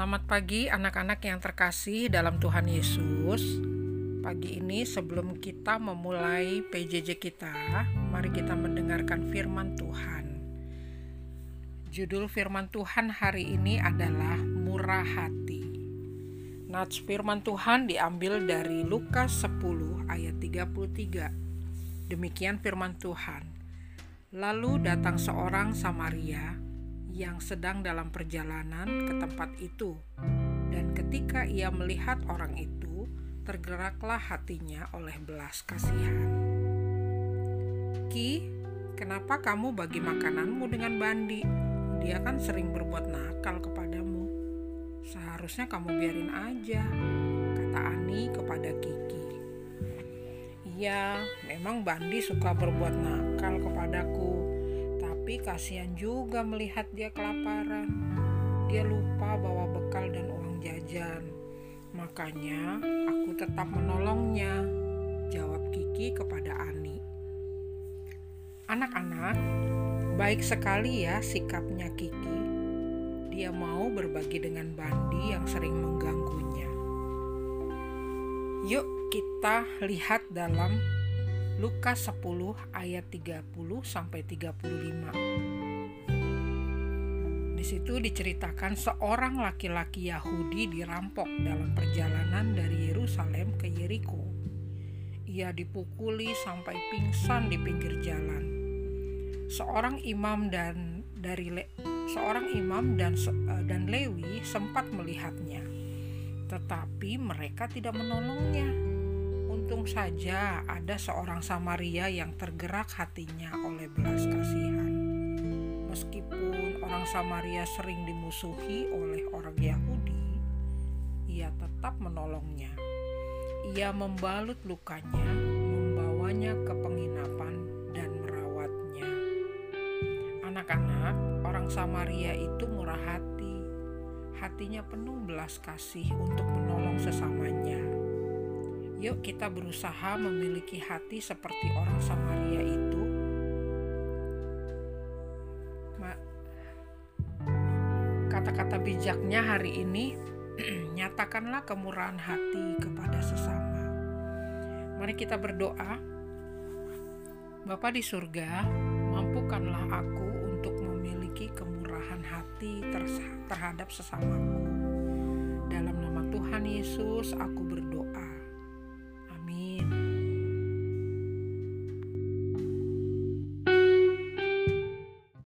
Selamat pagi anak-anak yang terkasih dalam Tuhan Yesus. Pagi ini sebelum kita memulai PJJ kita, mari kita mendengarkan firman Tuhan. Judul firman Tuhan hari ini adalah murah hati. Nats firman Tuhan diambil dari Lukas 10 ayat 33. Demikian firman Tuhan. Lalu datang seorang Samaria yang sedang dalam perjalanan ke tempat itu, dan ketika ia melihat orang itu, tergeraklah hatinya oleh belas kasihan. Ki, kenapa kamu bagi makananmu dengan bandi? Dia kan sering berbuat nakal kepadamu. Seharusnya kamu biarin aja, kata Ani kepada Kiki. Iya, memang Bandi suka berbuat nakal kepadaku, tapi kasihan juga melihat dia kelaparan. Dia lupa bawa bekal dan uang jajan. Makanya aku tetap menolongnya, jawab Kiki kepada Ani. Anak-anak, baik sekali ya sikapnya Kiki. Dia mau berbagi dengan Bandi yang sering mengganggunya. Yuk kita lihat dalam Lukas 10 ayat 30 sampai 35. Di situ diceritakan seorang laki-laki Yahudi dirampok dalam perjalanan dari Yerusalem ke Yeriko. Ia dipukuli sampai pingsan di pinggir jalan. Seorang imam dan dari Le, seorang imam dan dan Lewi sempat melihatnya tetapi mereka tidak menolongnya. Untung saja ada seorang Samaria yang tergerak hatinya oleh belas kasihan. Meskipun orang Samaria sering dimusuhi oleh orang Yahudi, ia tetap menolongnya. Ia membalut lukanya, membawanya ke penginapan, dan merawatnya. Anak-anak, orang Samaria itu murah hati hatinya penuh belas kasih untuk menolong sesamanya. Yuk kita berusaha memiliki hati seperti orang Samaria itu. Kata-kata bijaknya hari ini, nyatakanlah kemurahan hati kepada sesama. Mari kita berdoa. Bapa di surga, mampukanlah aku untuk memiliki kemurahan hati terhadap sesamaku. Dalam nama Tuhan Yesus, aku